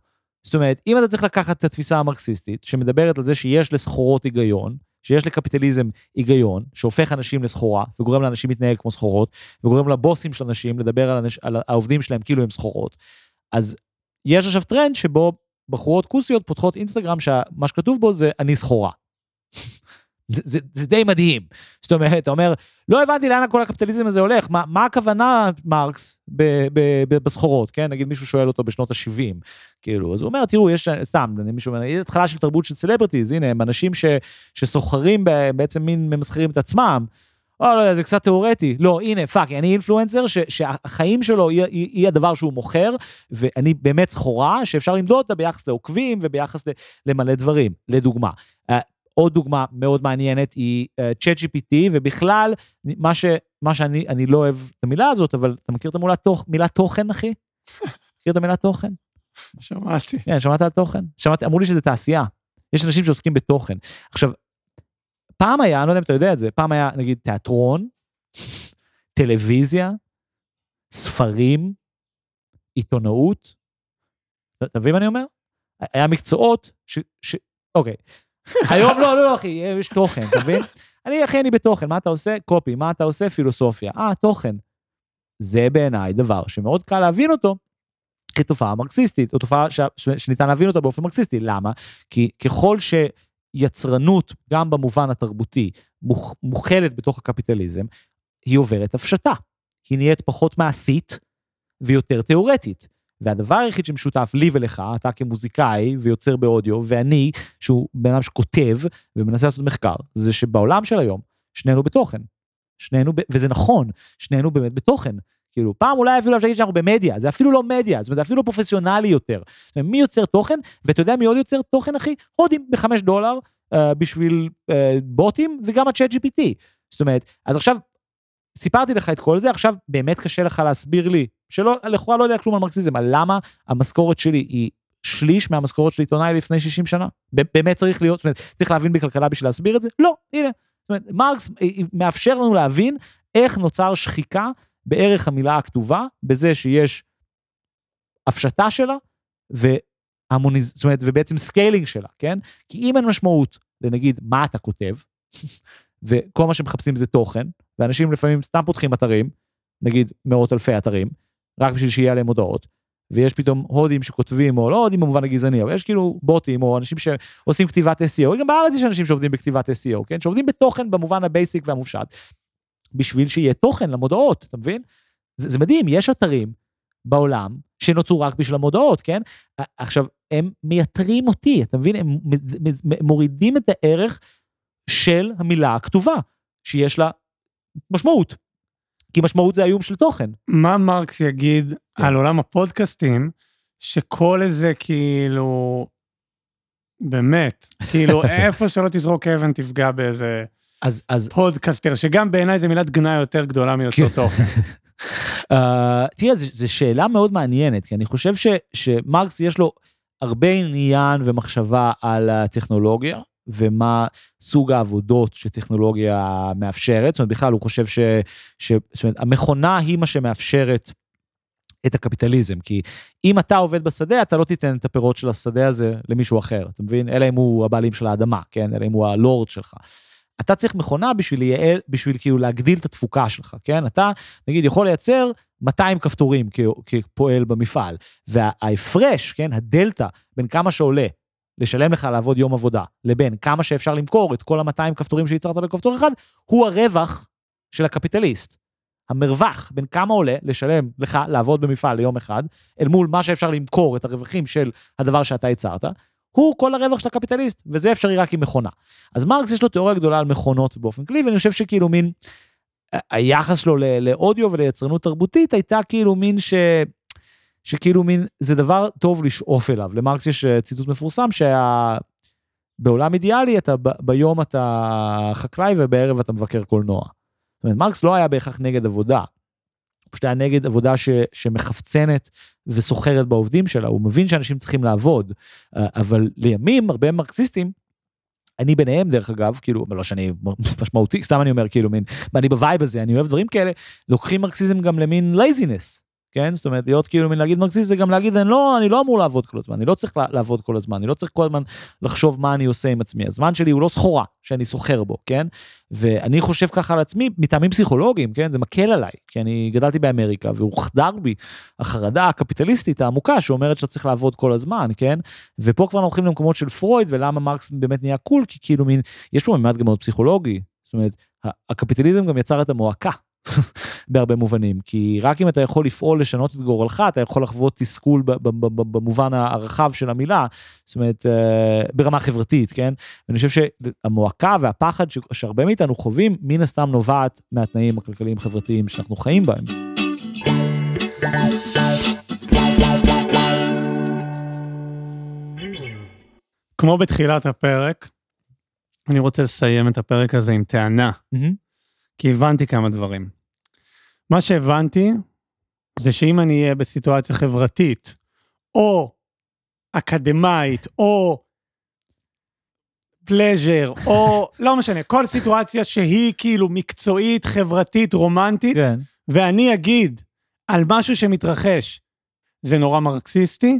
זאת אומרת, אם אתה צריך לקחת את התפיסה המרקסיסטית, שמדברת על זה שיש לסחורות היגיון, שיש לקפיטליזם היגיון, שהופך אנשים לסחורה, וגורם לאנשים להתנהג כמו סחורות, וגורם לבוסים של אנשים לדבר על, אנש, על העובדים שלהם כאילו הם סחורות, אז יש עכשיו טרנד שבו בחורות כוסיות פותחות אינסטגרם שמה שכתוב בו זה אני סחורה. זה, זה, זה די מדהים. זאת אומרת, אתה אומר, לא הבנתי לאן כל הקפיטליזם הזה הולך, מה, מה הכוונה, מרקס, ב, ב, ב, בסחורות, כן? נגיד מישהו שואל אותו בשנות ה-70, כאילו, אז הוא אומר, תראו, יש, סתם, מישהו אומר, יש התחלה של תרבות של celebrities, הנה, הם אנשים ש, שסוחרים, בעצם מין ממסחרים את עצמם, או לא יודע, זה קצת תיאורטי. לא, הנה, fuck, אני influencer ש, שהחיים שלו היא, היא, היא הדבר שהוא מוכר, ואני באמת סחורה שאפשר למדוד אותה ביחס לעוקבים וביחס למלא דברים, לדוגמה. אה, עוד דוגמה מאוד מעניינת היא uh, ChatGPT, ובכלל, מה, ש, מה שאני אני לא אוהב את המילה הזאת, אבל אתה מכיר את המילה תוך, מילה תוכן, אחי? מכיר את המילה תוכן? שמעתי. כן, שמעת על תוכן? שמעתי, אמרו לי שזה תעשייה. יש אנשים שעוסקים בתוכן. עכשיו, פעם היה, אני לא יודע אם אתה יודע את זה, פעם היה נגיד תיאטרון, טלוויזיה, ספרים, עיתונאות. אתה מבין מה אני אומר? היה מקצועות ש... ש... אוקיי. היום לא, לא, אחי, יש תוכן, אתה מבין? אני, אחי, אני בתוכן, מה אתה עושה? קופי, מה אתה עושה? פילוסופיה. אה, תוכן. זה בעיניי דבר שמאוד קל להבין אותו כתופעה מרקסיסטית, או תופעה ש... שניתן להבין אותה באופן מרקסיסטי. למה? כי ככל ש... יצרנות, גם במובן התרבותי, מוכ, מוכלת בתוך הקפיטליזם, היא עוברת הפשטה. היא נהיית פחות מעשית ויותר תיאורטית. והדבר היחיד שמשותף לי ולך, אתה כמוזיקאי ויוצר באודיו, ואני, שהוא בן אדם שכותב ומנסה לעשות מחקר, זה שבעולם של היום, שנינו בתוכן. שנינו, ב... וזה נכון, שנינו באמת בתוכן. כאילו, פעם אולי אפילו אפשר להגיד שאנחנו במדיה, זה אפילו לא מדיה, זאת אומרת, זה אפילו פרופסיונלי יותר. זאת אומרת, מי יוצר תוכן, ואתה יודע מי עוד יוצר תוכן, אחי? הודים בחמש דולר uh, בשביל uh, בוטים, וגם הצ'אט GPT. זאת אומרת, אז עכשיו, סיפרתי לך את כל זה, עכשיו באמת קשה לך להסביר לי, שלא, לכאורה לא יודע כלום על מרקסיזם, על למה המשכורת שלי היא שליש מהמשכורת של עיתונאי לפני 60 שנה? באמת צריך להיות, זאת אומרת, צריך להבין בכלכלה בשביל להסביר את זה? לא, הנה. זאת אומרת, מרקס אה, מאפשר לנו להבין איך נוצר שחיקה בערך המילה הכתובה, בזה שיש הפשטה שלה, וה monetiz... זאת אומרת, ובעצם scaling שלה, כן? כי אם אין משמעות לנגיד מה אתה כותב, וכל מה שמחפשים זה תוכן, ואנשים לפעמים סתם פותחים אתרים, נגיד מאות אלפי אתרים, רק בשביל שיהיה עליהם הודעות, ויש פתאום הודים שכותבים, או לא הודים במובן הגזעני, אבל יש כאילו בוטים, או אנשים שעושים כתיבת SEO, גם בארץ יש אנשים שעובדים בכתיבת SEO, כן? שעובדים בתוכן במובן ה basic והמופשט. בשביל שיהיה תוכן למודעות, אתה מבין? זה, זה מדהים, יש אתרים בעולם שנוצרו רק בשביל המודעות, כן? עכשיו, הם מייתרים אותי, אתה מבין? הם מורידים את הערך של המילה הכתובה, שיש לה משמעות. כי משמעות זה איום של תוכן. מה מרקס יגיד כן. על עולם הפודקאסטים, שכל איזה כאילו, באמת, כאילו איפה שלא תזרוק אבן תפגע באיזה אז, אז... פודקאסטר, שגם בעיניי זו מילת גנאי יותר גדולה מיוצר כן. תוכן. uh, תראה, זו שאלה מאוד מעניינת, כי אני חושב ש, שמרקס יש לו הרבה עניין ומחשבה על הטכנולוגיה, ומה סוג העבודות שטכנולוגיה מאפשרת. זאת אומרת, בכלל הוא חושב ש... ש זאת אומרת, המכונה היא מה שמאפשרת את הקפיטליזם, כי אם אתה עובד בשדה, אתה לא תיתן את הפירות של השדה הזה למישהו אחר, אתה מבין? אלא אם הוא הבעלים של האדמה, כן? אלא אם הוא הלורד שלך. אתה צריך מכונה בשביל לייעל, בשביל כאילו להגדיל את התפוקה שלך, כן? אתה, נגיד, יכול לייצר 200 כפתורים כפועל במפעל, וההפרש, כן, הדלתא, בין כמה שעולה לשלם לך לעבוד יום עבודה, לבין כמה שאפשר למכור את כל ה-200 כפתורים שייצרת בכפתור אחד, הוא הרווח של הקפיטליסט. המרווח בין כמה עולה לשלם לך לעבוד במפעל ליום אחד, אל מול מה שאפשר למכור את הרווחים של הדבר שאתה ייצרת, הוא כל הרווח של הקפיטליסט, וזה אפשרי רק עם מכונה. אז מרקס יש לו תיאוריה גדולה על מכונות באופן כללי, ואני חושב שכאילו מין, היחס שלו לאודיו וליצרנות תרבותית הייתה כאילו מין ש... שכאילו מין, זה דבר טוב לשאוף אליו. למרקס יש אה, ציטוט מפורסם שבעולם אידיאלי אתה. ביום אתה חקלאי ובערב אתה מבקר קולנוע. זאת אומרת, מרקס לא היה בהכרח נגד עבודה, הוא פשוט היה נגד עבודה ש, שמחפצנת וסוחרת בעובדים שלה, הוא מבין שאנשים צריכים לעבוד, אה, אבל לימים הרבה מרקסיסטים, אני ביניהם דרך אגב, כאילו, לא שאני משמעותי, סתם אני אומר, כאילו, מין, אני ב vibe הזה, אני אוהב דברים כאלה, לוקחים מרקסיזם גם למין laziness, כן? זאת אומרת, להיות כאילו מין להגיד מרקסיסט זה גם להגיד, אני לא, אני לא אמור לעבוד כל הזמן, אני לא צריך לעבוד כל הזמן, אני לא צריך כל הזמן לחשוב מה אני עושה עם עצמי. הזמן שלי הוא לא סחורה שאני סוחר בו, כן? ואני חושב ככה על עצמי מטעמים פסיכולוגיים, כן? זה מקל עליי, כי אני גדלתי באמריקה והוחדר בי החרדה הקפיטליסטית העמוקה שאומרת שאתה צריך לעבוד כל הזמן, כן? ופה כבר הולכים למקומות של פרויד ולמה מרקס באמת נהיה קול, כי כאילו מין, יש פה ממד גם מאוד פסיכולוגי, זאת אומרת, הקפיטליזם גם יצר את המועקה. בהרבה מובנים כי רק אם אתה יכול לפעול לשנות את גורלך אתה יכול לחוות תסכול במובן הרחב של המילה זאת אומרת אה, ברמה חברתית כן אני חושב שהמועקה והפחד שהרבה מאיתנו חווים מן הסתם נובעת מהתנאים הכלכליים חברתיים שאנחנו חיים בהם. כמו בתחילת הפרק, אני רוצה לסיים את הפרק הזה עם טענה, mm-hmm. כי הבנתי כמה דברים. מה שהבנתי זה שאם אני אהיה בסיטואציה חברתית, או אקדמאית, או פלז'ר, או לא משנה, כל סיטואציה שהיא כאילו מקצועית, חברתית, רומנטית, כן. ואני אגיד על משהו שמתרחש, זה נורא מרקסיסטי,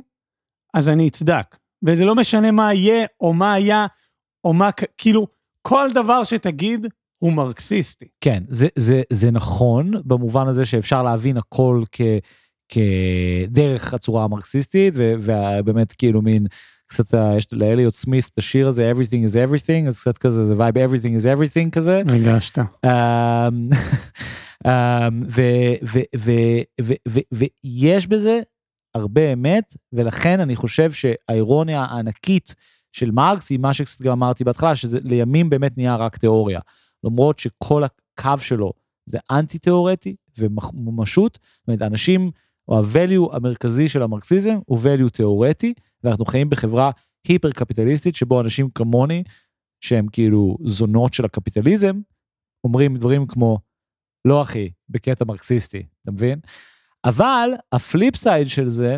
אז אני אצדק. וזה לא משנה מה יהיה, או מה היה, או מה, כאילו, כל דבר שתגיד, הוא מרקסיסטי. כן, זה, זה, זה נכון במובן הזה שאפשר להבין הכל כ, כדרך הצורה המרקסיסטית, ובאמת כאילו מין, קצת יש לאליוט סמית את השיר הזה everything is everything אז קצת כזה זה vibe everything is everything כזה. ריגשת. ויש בזה הרבה אמת ולכן אני חושב שהאירוניה הענקית של מרקס היא מה שקצת גם אמרתי בהתחלה שזה לימים באמת נהיה רק תיאוריה. למרות שכל הקו שלו זה אנטי תיאורטי וממשות, זאת אומרת אנשים, או ה-value המרכזי של המרקסיזם הוא value תיאורטי, ואנחנו חיים בחברה היפר קפיטליסטית שבו אנשים כמוני, שהם כאילו זונות של הקפיטליזם, אומרים דברים כמו, לא אחי, בקטע מרקסיסטי, אתה מבין? אבל ה flip side של זה,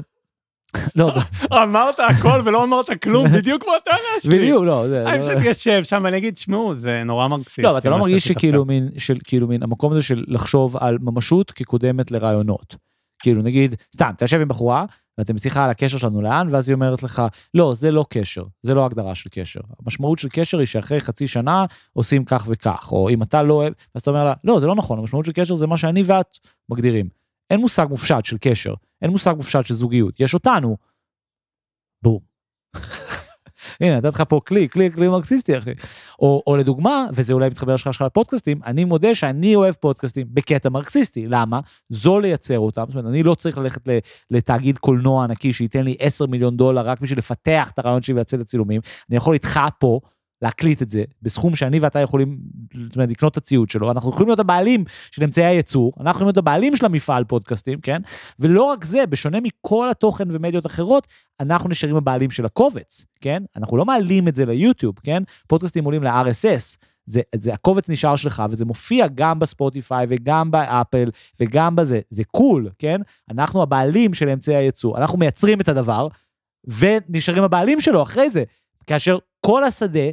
לא, אמרת הכל ולא אמרת כלום, בדיוק כמו הטענה שלי. בדיוק, לא. אני פשוט אשב שם ואני אגיד, שמעו, זה נורא מרקסיסטי. לא, אתה לא מרגיש שכאילו מין, כאילו מין, המקום הזה של לחשוב על ממשות כקודמת לרעיונות. כאילו נגיד, סתם, אתה יושב עם בחורה, ואתם בשיחה על הקשר שלנו לאן, ואז היא אומרת לך, לא, זה לא קשר, זה לא הגדרה של קשר. המשמעות של קשר היא שאחרי חצי שנה עושים כך וכך, או אם אתה לא אוהב, אז אתה אומר לה, לא, זה לא נכון, המשמעות של קשר זה מה שאני ואת מגדירים. אין מושג מופשט של קשר, אין מושג מופשט של זוגיות, יש אותנו. בום. הנה, נתתי לך פה כלי, כלי, כלי מרקסיסטי, אחי. או, או לדוגמה, וזה אולי מתחבר לשך שלך לפודקאסטים, אני מודה שאני אוהב פודקאסטים בקטע מרקסיסטי. למה? זול לייצר אותם. זאת אומרת, אני לא צריך ללכת לתאגיד קולנוע ענקי שייתן לי 10 מיליון דולר רק בשביל לפתח את הרעיון שלי ולצאת לצילומים. אני יכול איתך פה להקליט את זה בסכום שאני ואתה יכולים זאת אומרת, לקנות את הציוד שלו, אנחנו יכולים להיות הבעלים של אמצעי הייצור, אנחנו יכולים להיות הבעלים של המפעל פודקאסטים, כן? ולא רק זה, בשונה מכל התוכן ומדיות אחרות, אנחנו נשארים הבעלים של הקובץ, כן? אנחנו לא מעלים את זה ליוטיוב, כן? פודקאסטים עולים ל-RSS. זה, זה הקובץ נשאר שלך וזה מופיע גם בספוטיפיי וגם באפל וגם בזה, זה קול, כן? אנחנו הבעלים של אמצעי הייצור, אנחנו מייצרים את הדבר ונשארים הבעלים שלו אחרי זה, כאשר כל השדה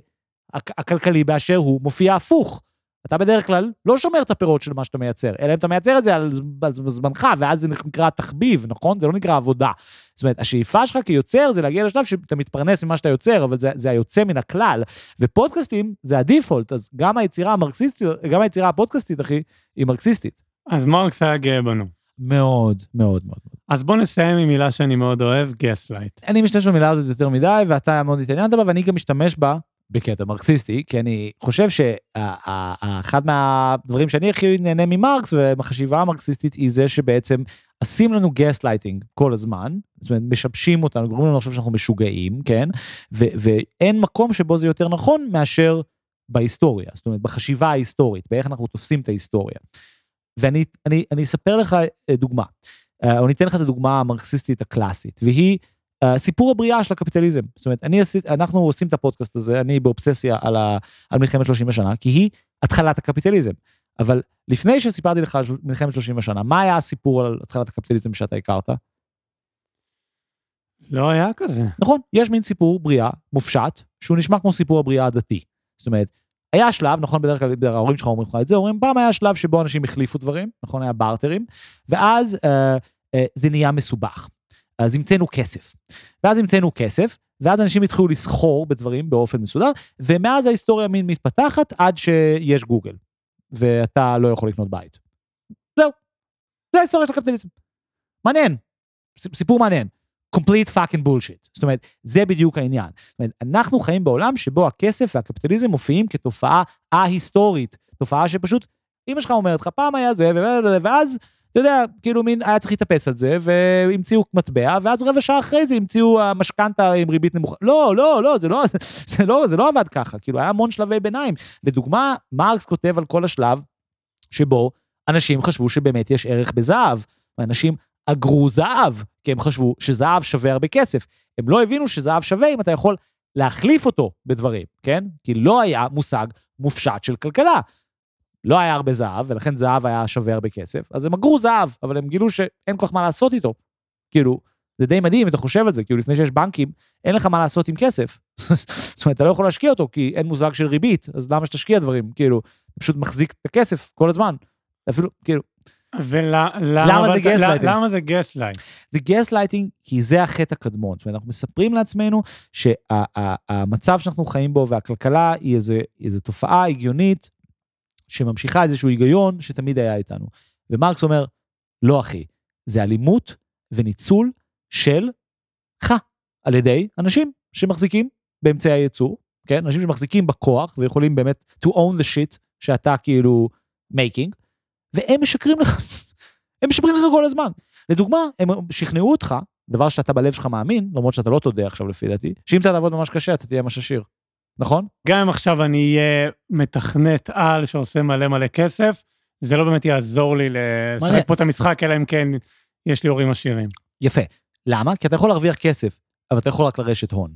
הכלכלי באשר הוא מופיע הפוך. אתה בדרך כלל לא שומר את הפירות של מה שאתה מייצר, אלא אם אתה מייצר את זה על, על זמנך, ואז זה נקרא תחביב, נכון? זה לא נקרא עבודה. זאת אומרת, השאיפה שלך כיוצר זה להגיע לשלב שאתה מתפרנס ממה שאתה יוצר, אבל זה, זה היוצא מן הכלל. ופודקאסטים זה הדיפולט, אז גם היצירה המרקסיסטית, גם היצירה הפודקאסטית, אחי, היא מרקסיסטית. אז מרקס היה גאה בנו. מאוד, מאוד, מאוד. אז בוא נסיים עם מילה שאני מאוד אוהב, gaslight. אני משתמש במילה הזאת יותר מדי, ואתה מאוד התעניינת בה, ואני גם משתמש בה בקטע מרקסיסטי, כי אני חושב שאחד מהדברים שאני הכי נהנה ממרקס ומחשיבה המרקסיסטית היא זה שבעצם עושים לנו גסט לייטינג כל הזמן, זאת אומרת משבשים אותנו, גורמים לנו לחשוב שאנחנו משוגעים, כן? ואין מקום שבו זה יותר נכון מאשר בהיסטוריה, זאת אומרת בחשיבה ההיסטורית, באיך אנחנו תופסים את ההיסטוריה. ואני אני, אני אספר לך אה, דוגמה, אה, או ניתן לך את הדוגמה המרקסיסטית הקלאסית, והיא סיפור הבריאה של הקפיטליזם. זאת אומרת, אני עשית, אנחנו עושים את הפודקאסט הזה, אני באובססיה על, ה, על מלחמת 30 השנה, כי היא התחלת הקפיטליזם. אבל לפני שסיפרתי לך על מלחמת 30 השנה, מה היה הסיפור על התחלת הקפיטליזם שאתה הכרת? לא היה כזה. נכון, יש מין סיפור בריאה מופשט, שהוא נשמע כמו סיפור הבריאה הדתי. זאת אומרת, היה שלב, נכון, בדרך כלל ההורים שלך אומרים לך את זה, אומרים, פעם היה שלב שבו אנשים החליפו דברים, נכון, היה בארטרים, ואז אה, אה, זה נהיה מסובך. אז המצאנו כסף. ואז המצאנו כסף, ואז אנשים התחילו לסחור בדברים באופן מסודר, ומאז ההיסטוריה מין מתפתחת עד שיש גוגל, ואתה לא יכול לקנות בית. זהו. זה ההיסטוריה של הקפיטליזם. מעניין. סיפור מעניין. complete fucking bullshit. זאת אומרת, זה בדיוק העניין. זאת אומרת, אנחנו חיים בעולם שבו הכסף והקפיטליזם מופיעים כתופעה א-היסטורית. תופעה שפשוט, אמא שלך אומרת לך, פעם היה זה, ואז, אתה יודע, כאילו מין, היה צריך להתאפס על זה, והמציאו מטבע, ואז רבע שעה אחרי זה המציאו המשכנתה עם ריבית נמוכה. לא, לא, לא, זה לא, זה לא, זה לא עבד ככה, כאילו, היה המון שלבי ביניים. לדוגמה, מרקס כותב על כל השלב שבו אנשים חשבו שבאמת יש ערך בזהב. ואנשים אגרו זהב, כי הם חשבו שזהב שווה הרבה כסף. הם לא הבינו שזהב שווה אם אתה יכול להחליף אותו בדברים, כן? כי לא היה מושג מופשט של כלכלה. לא היה הרבה זהב, ולכן זהב היה שווה הרבה כסף, אז הם אגרו זהב, אבל הם גילו שאין כל כך מה לעשות איתו. כאילו, זה די מדהים אם אתה חושב על זה, כאילו לפני שיש בנקים, אין לך מה לעשות עם כסף. זאת אומרת, אתה לא יכול להשקיע אותו, כי אין מושג של ריבית, אז למה שתשקיע דברים? כאילו, אתה פשוט מחזיק את הכסף כל הזמן. אפילו, כאילו, ולמה זה גסלייטינג? למה זה gaslight? זה גסלייטינג כי זה החטא הקדמון. זאת אומרת, אנחנו מספרים לעצמנו שהמצב שאנחנו חיים בו והכלכלה היא איזה תופעה הגיונית שממשיכה איזשהו היגיון שתמיד היה איתנו. ומרקס אומר, לא אחי, זה אלימות וניצול של לך על ידי אנשים שמחזיקים באמצעי הייצור, כן? אנשים שמחזיקים בכוח ויכולים באמת to own the shit שאתה כאילו making. והם משקרים לך. הם משקרים לך כל הזמן. לדוגמה, הם שכנעו אותך, דבר שאתה בלב שלך מאמין, למרות שאתה לא תודה עכשיו לפי דעתי, שאם אתה תעבוד ממש קשה, אתה תהיה ממש עשיר. נכון? גם אם עכשיו אני אהיה מתכנת על שעושה מלא מלא כסף, זה לא באמת יעזור לי לשחק פה את המשחק, אלא אם כן יש לי הורים עשירים. יפה. למה? כי אתה יכול להרוויח כסף, אבל אתה יכול רק לרשת הון.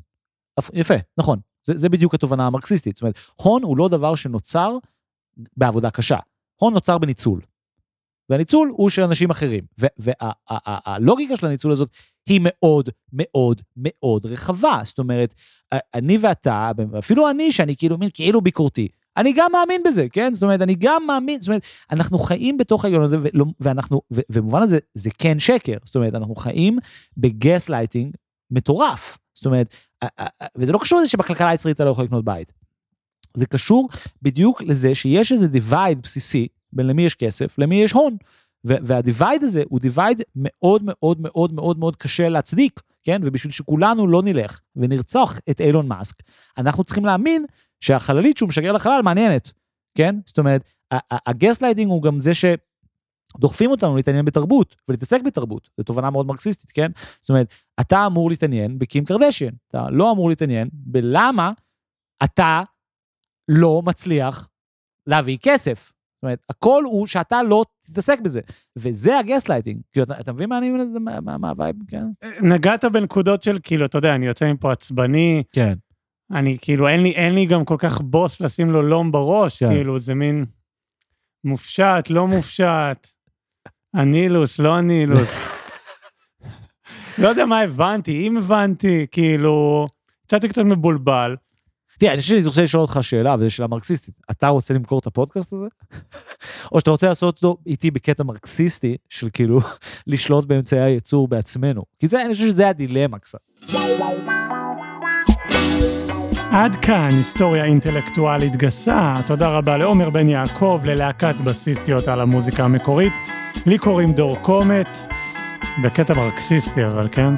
יפה, נכון. זה, זה בדיוק התובנה המרקסיסטית. זאת אומרת, הון הוא לא דבר שנוצר בעבודה קשה. הון נוצר בניצול. והניצול הוא של אנשים אחרים. והלוגיקה של הניצול הזאת היא מאוד מאוד מאוד רחבה. זאת אומרת, אני ואתה, אפילו אני, שאני כאילו מין כאילו ביקורתי, אני גם מאמין בזה, כן? זאת אומרת, אני גם מאמין, זאת אומרת, אנחנו חיים בתוך ההיגיון הזה, ואנחנו, ובמובן הזה, זה כן שקר. זאת אומרת, אנחנו חיים בגס לייטינג מטורף. זאת אומרת, וזה לא קשור לזה שבכלכלה הישראלית אתה לא יכול לקנות בית. זה קשור בדיוק לזה שיש איזה divide בסיסי בין למי יש כסף, למי יש הון. וה divide הזה הוא divide מאוד מאוד מאוד מאוד מאוד קשה להצדיק, כן? ובשביל שכולנו לא נלך ונרצח את אילון מאסק, אנחנו צריכים להאמין שהחללית שהוא משגר לחלל מעניינת, כן? זאת אומרת, הגסלייטינג הוא גם זה ש... דוחפים אותנו להתעניין בתרבות ולהתעסק בתרבות, זו תובנה מאוד מרקסיסטית, כן? זאת אומרת, אתה אמור להתעניין בקים קרדשיין, אתה לא אמור להתעניין בלמה אתה לא מצליח להביא כסף. זאת אומרת, הכל הוא שאתה לא תתעסק בזה, וזה הגסלייטינג. כאילו, אתה, אתה מבין מה אני, מה, מה ה vibe, כן? נגעת בנקודות של, כאילו, אתה יודע, אני יוצא מפה עצבני. כן. אני, כאילו, אין לי, אין לי גם כל כך בוס לשים לו לום בראש, כן. כאילו, זה מין מופשט, לא מופשט, הנילוס, לא הנילוס. לא יודע מה הבנתי, אם הבנתי, כאילו, קצת קצת מבולבל. תראה, אני חושב שאני רוצה לשאול אותך שאלה, וזו שאלה מרקסיסטית. אתה רוצה למכור את הפודקאסט הזה? או שאתה רוצה לעשות אותו איתי בקטע מרקסיסטי, של כאילו לשלוט באמצעי הייצור בעצמנו? כי זה, אני חושב שזה הדילמה קצת. עד כאן היסטוריה אינטלקטואלית גסה. תודה רבה לעומר בן יעקב, ללהקת בסיסטיות על המוזיקה המקורית. לי קוראים דור קומט, בקטע מרקסיסטי אבל כן.